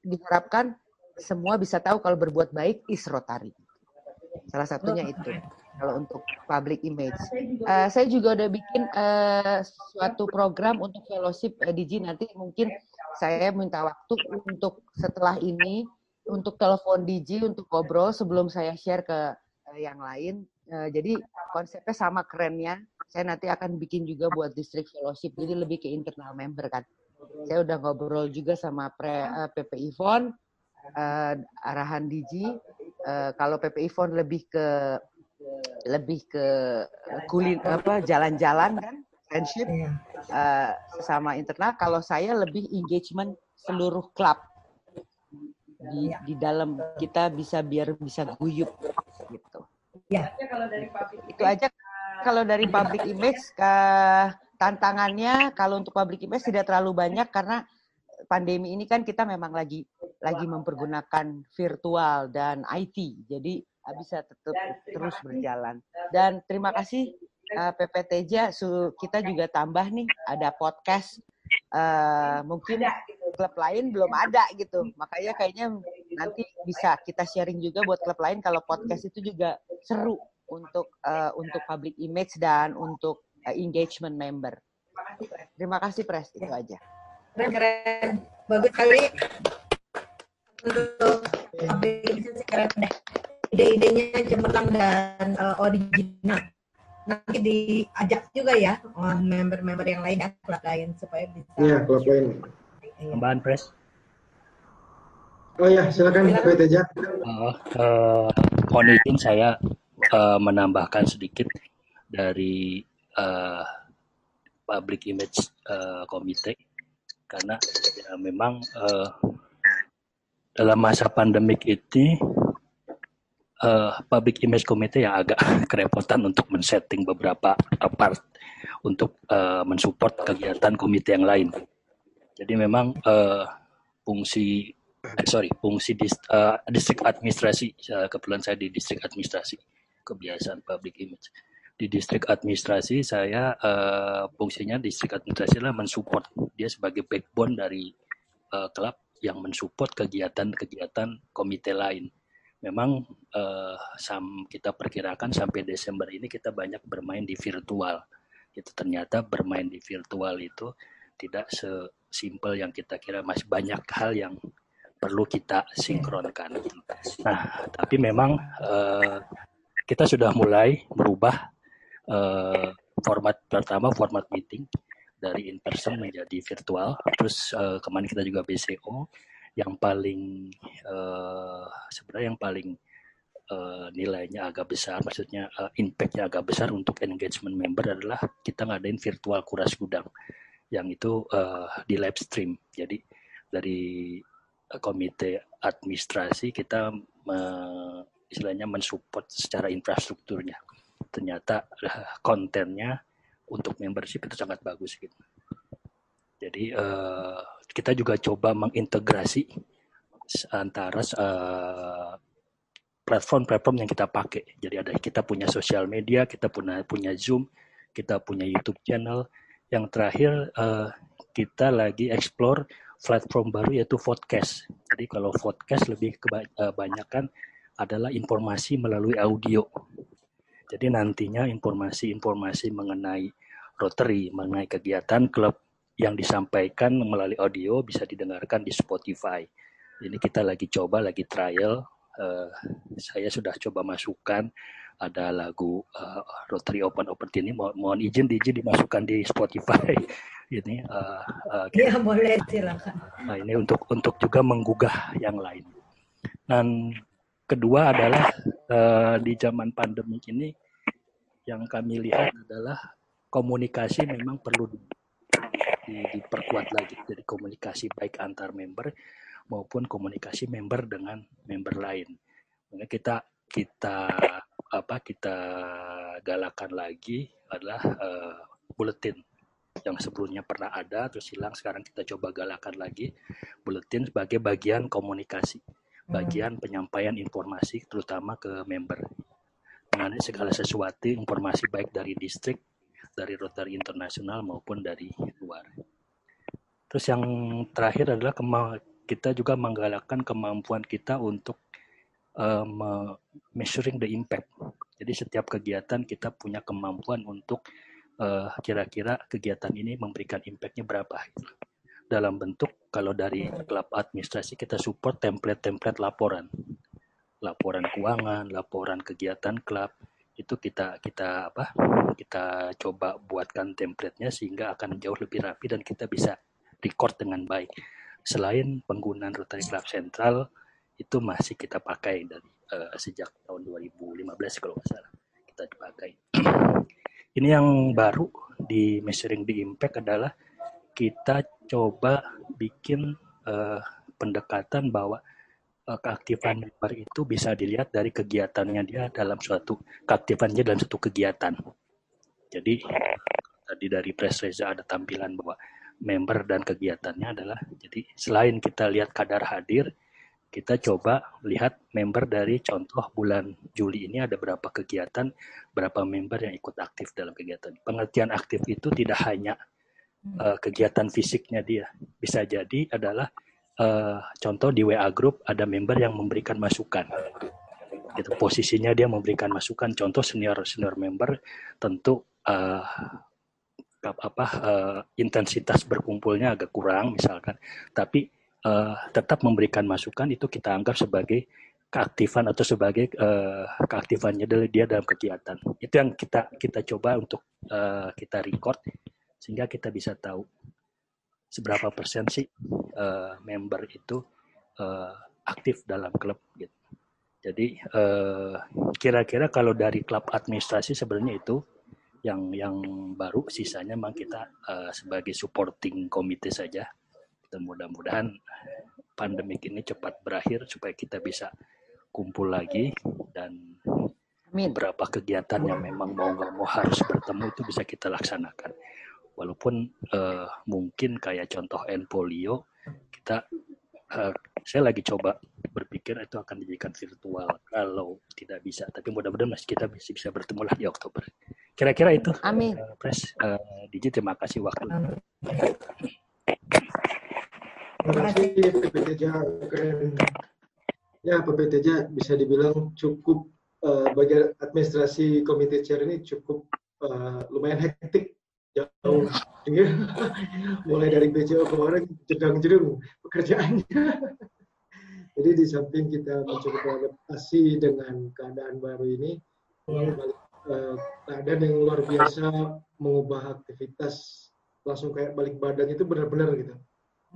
diharapkan semua bisa tahu kalau berbuat baik is rotari. Salah satunya itu kalau untuk public image. Uh, saya juga udah bikin uh, suatu program untuk fellowship uh, DG nanti mungkin saya minta waktu untuk setelah ini untuk telepon DJ untuk ngobrol sebelum saya share ke uh, yang lain. Uh, jadi konsepnya sama kerennya. Saya nanti akan bikin juga buat district fellowship. Jadi lebih ke internal member kan. Saya udah ngobrol juga sama pre, uh, PP Ivon, uh, arahan DJ. Uh, kalau PP Ivon lebih ke lebih ke kulin apa jalan-jalan kan friendship uh, sesama internal. Kalau saya lebih engagement seluruh klub di di dalam kita bisa biar bisa guyup gitu. Ya. Itu aja kalau dari public image ke tantangannya kalau untuk public image tidak terlalu banyak karena pandemi ini kan kita memang lagi lagi mempergunakan virtual dan IT. Jadi bisa tetap terus berjalan. Dan terima kasih uh, PPTJ kita juga tambah nih ada podcast uh, mungkin klub lain belum ada gitu. Makanya kayaknya nanti bisa kita sharing juga buat klub lain kalau podcast itu juga seru untuk uh, untuk public image dan untuk uh, engagement member. Terima kasih Pres, itu aja. Keren, keren. Bagus sekali untuk public image keren deh. Ide-idenya cemerlang dan uh, original. Nanti diajak juga ya member-member yang lain ya, klub lain supaya bisa. Iya, klub lain. Tambahan pres. Oh ya, silakan Pak Teja. Uh, uh, mohon izin saya uh, menambahkan sedikit dari uh, public image uh, komite karena ya, memang uh, dalam masa pandemik ini uh, public image komite yang agak kerepotan untuk men-setting beberapa part untuk uh, mensupport kegiatan komite yang lain. Jadi memang uh, fungsi eh, sorry fungsi dis, uh, distrik administrasi uh, kebetulan saya di distrik administrasi kebiasaan public image di distrik administrasi saya uh, fungsinya distrik administrasi adalah mensupport dia sebagai backbone dari uh, klub yang mensupport kegiatan-kegiatan komite lain. Memang uh, sam, kita perkirakan sampai Desember ini kita banyak bermain di virtual. Itu ternyata bermain di virtual itu tidak sesimpel yang kita kira masih banyak hal yang perlu kita sinkronkan. Nah, tapi memang uh, kita sudah mulai merubah uh, format pertama format meeting dari in person menjadi virtual. Terus uh, kemarin kita juga BCO yang paling uh, sebenarnya yang paling uh, nilainya agak besar, maksudnya uh, impactnya agak besar untuk engagement member adalah kita ngadain virtual kuras gudang yang itu uh, di live stream. Jadi dari komite administrasi kita uh, istilahnya mensupport secara infrastrukturnya. Ternyata kontennya untuk membership itu sangat bagus gitu. Jadi uh, kita juga coba mengintegrasi antara uh, platform-platform yang kita pakai. Jadi ada kita punya sosial media, kita punya punya Zoom, kita punya YouTube channel, yang terakhir uh, kita lagi explore platform baru yaitu podcast. Jadi kalau podcast lebih kebanyakan adalah informasi melalui audio. Jadi nantinya informasi-informasi mengenai Rotary, mengenai kegiatan klub yang disampaikan melalui audio bisa didengarkan di Spotify. Ini kita lagi coba, lagi trial. Uh, saya sudah coba masukkan ada lagu uh, Rotary Open Open ini mo mohon izin izin dimasukkan di Spotify ini uh, uh, ya boleh silakan nah, ini untuk untuk juga menggugah yang lain dan kedua adalah uh, di zaman pandemi ini yang kami lihat adalah komunikasi memang perlu di, di, diperkuat lagi jadi komunikasi baik antar member maupun komunikasi member dengan member lain. Maka kita kita apa kita galakan lagi adalah uh, bulletin yang sebelumnya pernah ada terus hilang sekarang kita coba galakan lagi buletin sebagai bagian komunikasi bagian penyampaian informasi terutama ke member. Mengenai segala sesuatu informasi baik dari distrik dari Rotary Internasional maupun dari luar. Terus yang terakhir adalah kita juga menggalakkan kemampuan kita untuk uh, measuring the impact. Jadi setiap kegiatan kita punya kemampuan untuk uh, kira-kira kegiatan ini memberikan impactnya berapa. Dalam bentuk kalau dari klub administrasi kita support template-template laporan, laporan keuangan, laporan kegiatan klub itu kita kita apa kita coba buatkan template-nya sehingga akan jauh lebih rapi dan kita bisa record dengan baik. Selain penggunaan Rotary Club Central itu masih kita pakai dari uh, sejak tahun 2015 kalau nggak salah kita dipakai. Ini yang baru di measuring the impact adalah kita coba bikin uh, pendekatan bahwa keaktifan member itu bisa dilihat dari kegiatannya dia dalam suatu keaktifannya dalam suatu kegiatan. Jadi tadi dari press reza ada tampilan bahwa member dan kegiatannya adalah jadi selain kita lihat kadar hadir kita coba lihat member dari contoh bulan Juli ini ada berapa kegiatan, berapa member yang ikut aktif dalam kegiatan. Pengertian aktif itu tidak hanya uh, kegiatan fisiknya dia, bisa jadi adalah uh, contoh di WA group ada member yang memberikan masukan. Gitu, posisinya dia memberikan masukan. Contoh senior senior member tentu uh, apa uh, intensitas berkumpulnya agak kurang misalkan, tapi uh, tetap memberikan masukan itu kita anggap sebagai keaktifan atau sebagai uh, keaktifannya dia dalam kegiatan. Itu yang kita kita coba untuk uh, kita record sehingga kita bisa tahu seberapa persen sih uh, member itu uh, aktif dalam klub gitu. Jadi kira-kira uh, kalau dari klub administrasi sebenarnya itu yang yang baru sisanya memang kita uh, sebagai supporting komite saja dan mudah-mudahan pandemik ini cepat berakhir supaya kita bisa kumpul lagi dan Amin. beberapa kegiatan yang memang mau nggak mau harus bertemu itu bisa kita laksanakan walaupun uh, mungkin kayak contoh N polio kita uh, saya lagi coba berpikir itu akan dijadikan virtual kalau tidak bisa tapi mudah-mudahan masih kita masih bisa bertemu lagi Oktober kira-kira itu Amin. Uh, Pres uh, Diji terima kasih waktu Amin. Terima kasih PPTJ keren. Ya PPTJ bisa dibilang cukup uh, bagian administrasi komite chair ini cukup uh, lumayan hektik jauh ya. mulai dari BCO kemarin jedang-jedung pekerjaannya. Jadi di samping kita mencoba adaptasi dengan keadaan baru ini, uh, keadaan yang luar biasa mengubah aktivitas langsung kayak balik badan itu benar-benar gitu.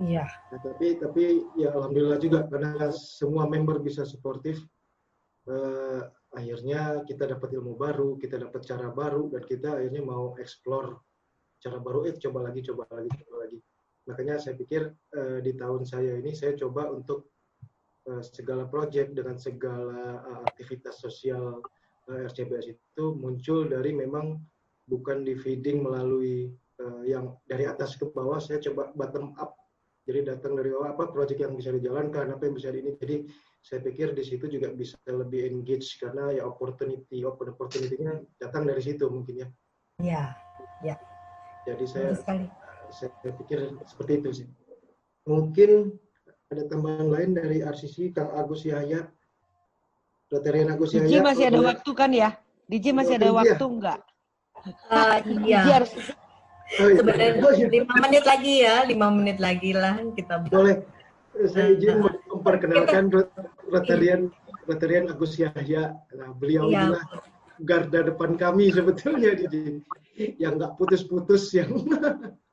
Iya. Nah, tapi tapi ya alhamdulillah juga karena semua member bisa suportif. Eh, akhirnya kita dapat ilmu baru, kita dapat cara baru dan kita akhirnya mau explore cara baru. Eh coba lagi, coba lagi, coba lagi. Makanya saya pikir eh, di tahun saya ini saya coba untuk eh, segala project dengan segala uh, aktivitas sosial eh, RCBS itu muncul dari memang bukan di feeding melalui uh, yang dari atas ke bawah. Saya coba bottom up jadi datang dari apa proyek yang bisa dijalankan, apa yang bisa di ini. Jadi saya pikir di situ juga bisa lebih engage karena ya opportunity, open opportunity-nya datang dari situ mungkin ya. Iya, ya. Jadi saya saya pikir seperti itu sih. Mungkin ada tambahan lain dari RCC Kang Agus Yahya. Rotarian Agus Yahya. Diji masih ada waktu kan ya? Diji masih ada waktu enggak? Uh, iya. Diji harus Oh, iya. Sebenarnya oh, iya. lima menit lagi ya, lima menit lagi lah kita. Boleh. Saya izin uh, memperkenalkan Rotarian Rotarian Agus Yahya. Nah, beliau ya. adalah garda depan kami sebetulnya di yang nggak putus-putus yang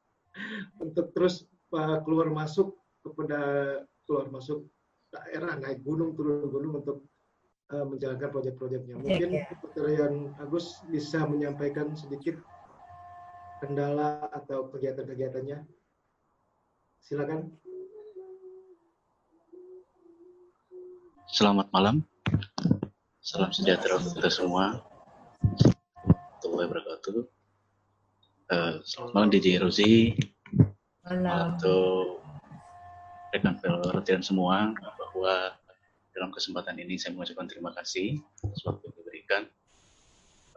untuk terus uh, keluar masuk kepada keluar masuk daerah naik gunung turun gunung untuk uh, menjalankan proyek-proyeknya. Mungkin ya, ya. Rotarian Agus bisa menyampaikan sedikit kendala atau kegiatan-kegiatannya? Silakan. Selamat malam. Salam sejahtera untuk kita semua. Tuhan wabarakatuh. Uh, selamat malam DJ Rosi. Malam. Untuk rekan Rotarian semua bahwa dalam kesempatan ini saya mengucapkan terima kasih atas waktu yang diberikan.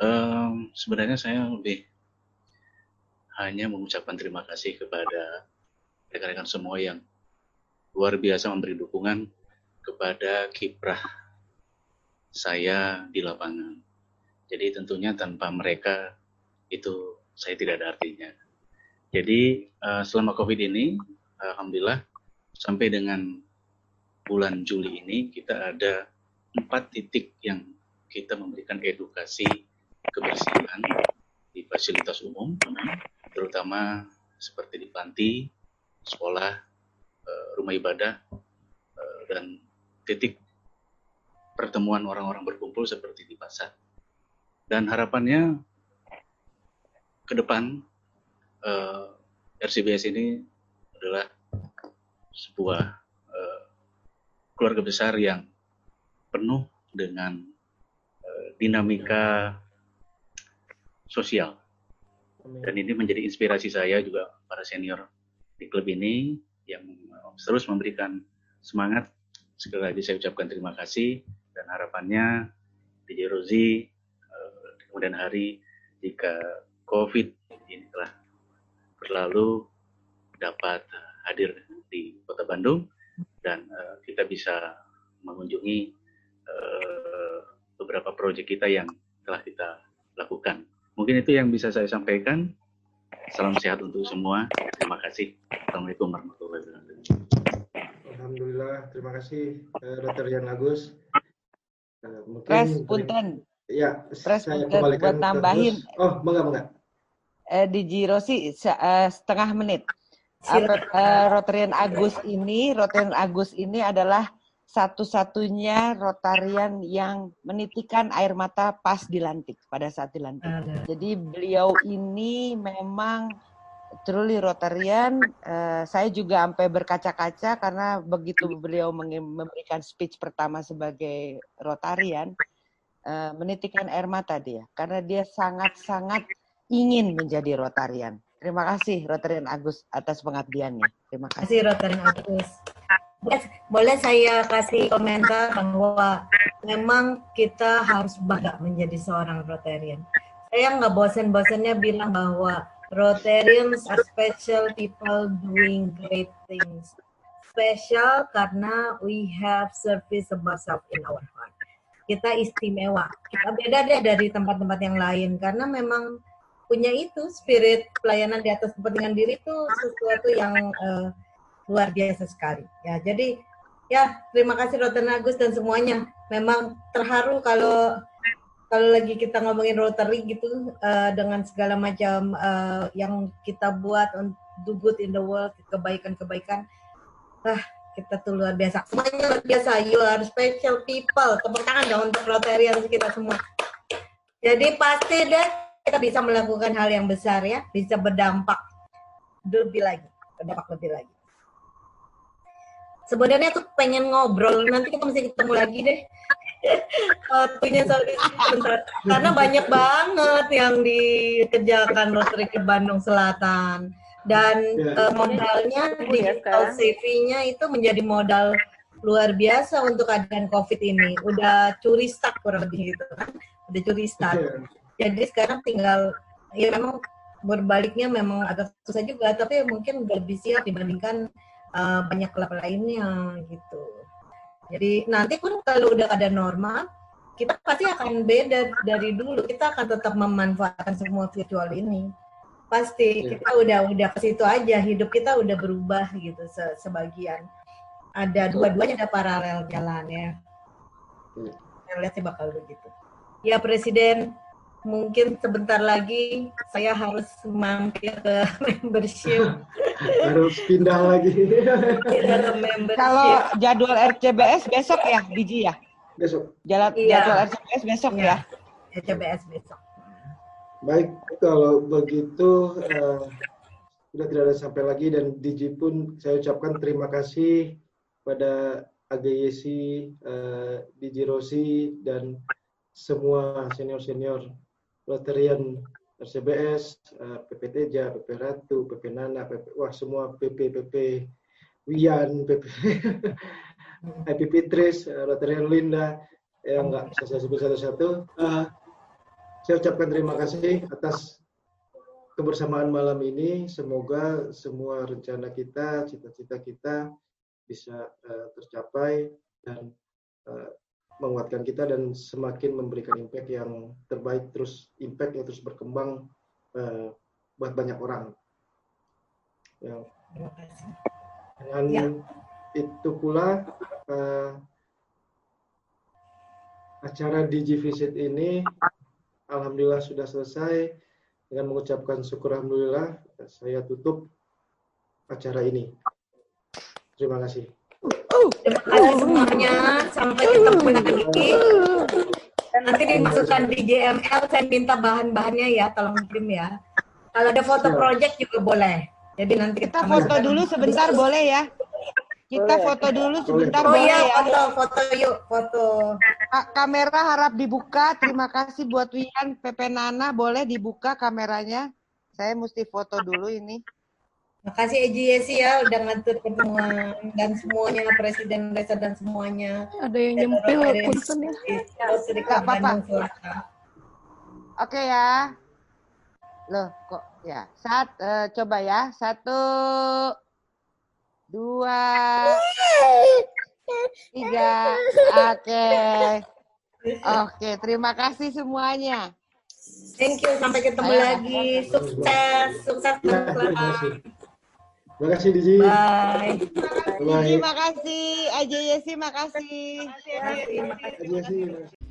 Um, sebenarnya saya lebih hanya mengucapkan terima kasih kepada rekan-rekan semua yang luar biasa memberi dukungan kepada kiprah saya di lapangan. Jadi tentunya tanpa mereka itu saya tidak ada artinya. Jadi uh, selama COVID ini, alhamdulillah sampai dengan bulan Juli ini kita ada empat titik yang kita memberikan edukasi kebersihan di fasilitas umum, terutama seperti di panti, sekolah, uh, rumah ibadah, uh, dan titik pertemuan orang-orang berkumpul seperti di pasar. Dan harapannya ke depan uh, eh, RCBS ini adalah sebuah uh, keluarga besar yang penuh dengan uh, dinamika sosial. Dan ini menjadi inspirasi saya juga para senior di klub ini yang terus memberikan semangat. Sekali lagi saya ucapkan terima kasih dan harapannya DJ Rozi uh, kemudian hari jika COVID ini telah berlalu dapat hadir di Kota Bandung dan uh, kita bisa mengunjungi uh, beberapa proyek kita yang telah kita lakukan. Mungkin itu yang bisa saya sampaikan. Salam sehat untuk semua. Terima kasih. Assalamualaikum warahmatullahi wabarakatuh. Alhamdulillah, terima kasih uh, Dr. Yan Agus. Uh, mungkin punten. Ya, Pres saya buat nambahin. Oh, mengga mengga. Eh, di Giro sih uh, setengah menit. Rotarian Agus ini, Rotarian Agus ini adalah satu-satunya Rotarian yang menitikan air mata pas dilantik pada saat dilantik. Jadi beliau ini memang truly Rotarian. Uh, saya juga sampai berkaca-kaca karena begitu beliau memberikan speech pertama sebagai Rotarian, uh, menitikan air mata dia karena dia sangat-sangat ingin menjadi Rotarian. Terima kasih Rotarian Agus atas pengabdiannya. Terima kasih. Terima kasih Rotarian Agus. Boleh saya kasih komentar bahwa memang kita harus bangga menjadi seorang Rotarian. Saya nggak bosan-bosannya bilang bahwa Rotarians are special people doing great things. Special karena we have service above self in our heart kita istimewa. Kita beda deh dari tempat-tempat yang lain karena memang punya itu spirit pelayanan di atas kepentingan diri itu sesuatu yang uh, luar biasa sekali. Ya, jadi ya terima kasih Rotan Agus dan semuanya. Memang terharu kalau kalau lagi kita ngomongin Rotary gitu uh, dengan segala macam uh, yang kita buat untuk do good in the world, kebaikan-kebaikan. Ah, kita tuh luar biasa. Semuanya luar biasa. You are special people. Tepuk tangan dong untuk Rotarians kita semua. Jadi pasti deh kita bisa melakukan hal yang besar ya. Bisa berdampak lebih lagi. Berdampak lebih lagi. Sebenarnya tuh pengen ngobrol. Nanti kita mesti ketemu lagi deh. Waktunya sebentar. Karena banyak banget yang dikerjakan Rotary ke Bandung Selatan dan uh, modalnya digital CV-nya itu menjadi modal luar biasa untuk keadaan COVID ini. Udah curi start kurang lebih gitu kan, udah curi start. Yeah. Jadi sekarang tinggal ya memang berbaliknya memang agak susah juga, tapi mungkin lebih siap dibandingkan uh, banyak klub lainnya gitu. Jadi nanti pun kalau udah ada normal, kita pasti akan beda dari dulu. Kita akan tetap memanfaatkan semua virtual ini pasti yeah. kita udah udah ke situ aja hidup kita udah berubah gitu se sebagian ada dua-duanya ada paralel jalan ya yeah. saya lihat sih bakal begitu ya presiden mungkin sebentar lagi saya harus mampir ke membership. Harus pindah lagi. Kalau jadwal RCBS besok ya Biji ya? Besok. Jalan, iya. jadwal RCBS besok iya. ya? RCBS besok. Baik, kalau begitu uh, sudah tidak ada sampai lagi dan DJ pun saya ucapkan terima kasih pada AGYC, uh, eh, DJ Rossi dan semua senior-senior Rotarian RCBS, uh, PP Teja, PP Ratu, PP Nana, PP, wah semua PP, PP Wian, PP, IPP Tris, uh, Rotary Linda, yang nggak bisa saya sebut satu-satu. Uh, saya ucapkan terima kasih atas kebersamaan malam ini. Semoga semua rencana kita, cita-cita kita bisa uh, tercapai dan uh, menguatkan kita dan semakin memberikan impact yang terbaik terus impact yang terus berkembang uh, buat banyak orang. Yang dengan ya. itu pula uh, acara Digi Visit ini alhamdulillah sudah selesai dengan mengucapkan syukur alhamdulillah saya tutup acara ini. Terima kasih. Terima kasih semuanya. Sampai ketemu lagi. Nanti dimasukkan di JML, saya minta bahan-bahannya ya, tolong kirim ya. Kalau ada foto project juga boleh. Jadi nanti kita foto dulu sebentar boleh ya? Kita foto dulu sebentar oh, boleh iya, ya? foto, foto yuk, foto. Kamera harap dibuka. Terima kasih buat Wian, Pepe Nana. Boleh dibuka kameranya? Saya mesti foto dulu ini. Makasih Eji Yesi ya udah ngatur pertemuan dan semuanya Presiden Reza dan semuanya. Ada yang nyempil punten ya. Gak apa-apa. Oke ya. Loh kok ya. Saat uh, coba ya. Satu dua tiga. Oke. Oke, terima kasih semuanya. Thank you, sampai ketemu Ayo. lagi. Sukses, sukses teman-teman. Terima kasih Diji. Bye. Bye. Terima kasih. Aja Yesi, makasih. Terima kasih. Aja Yesi.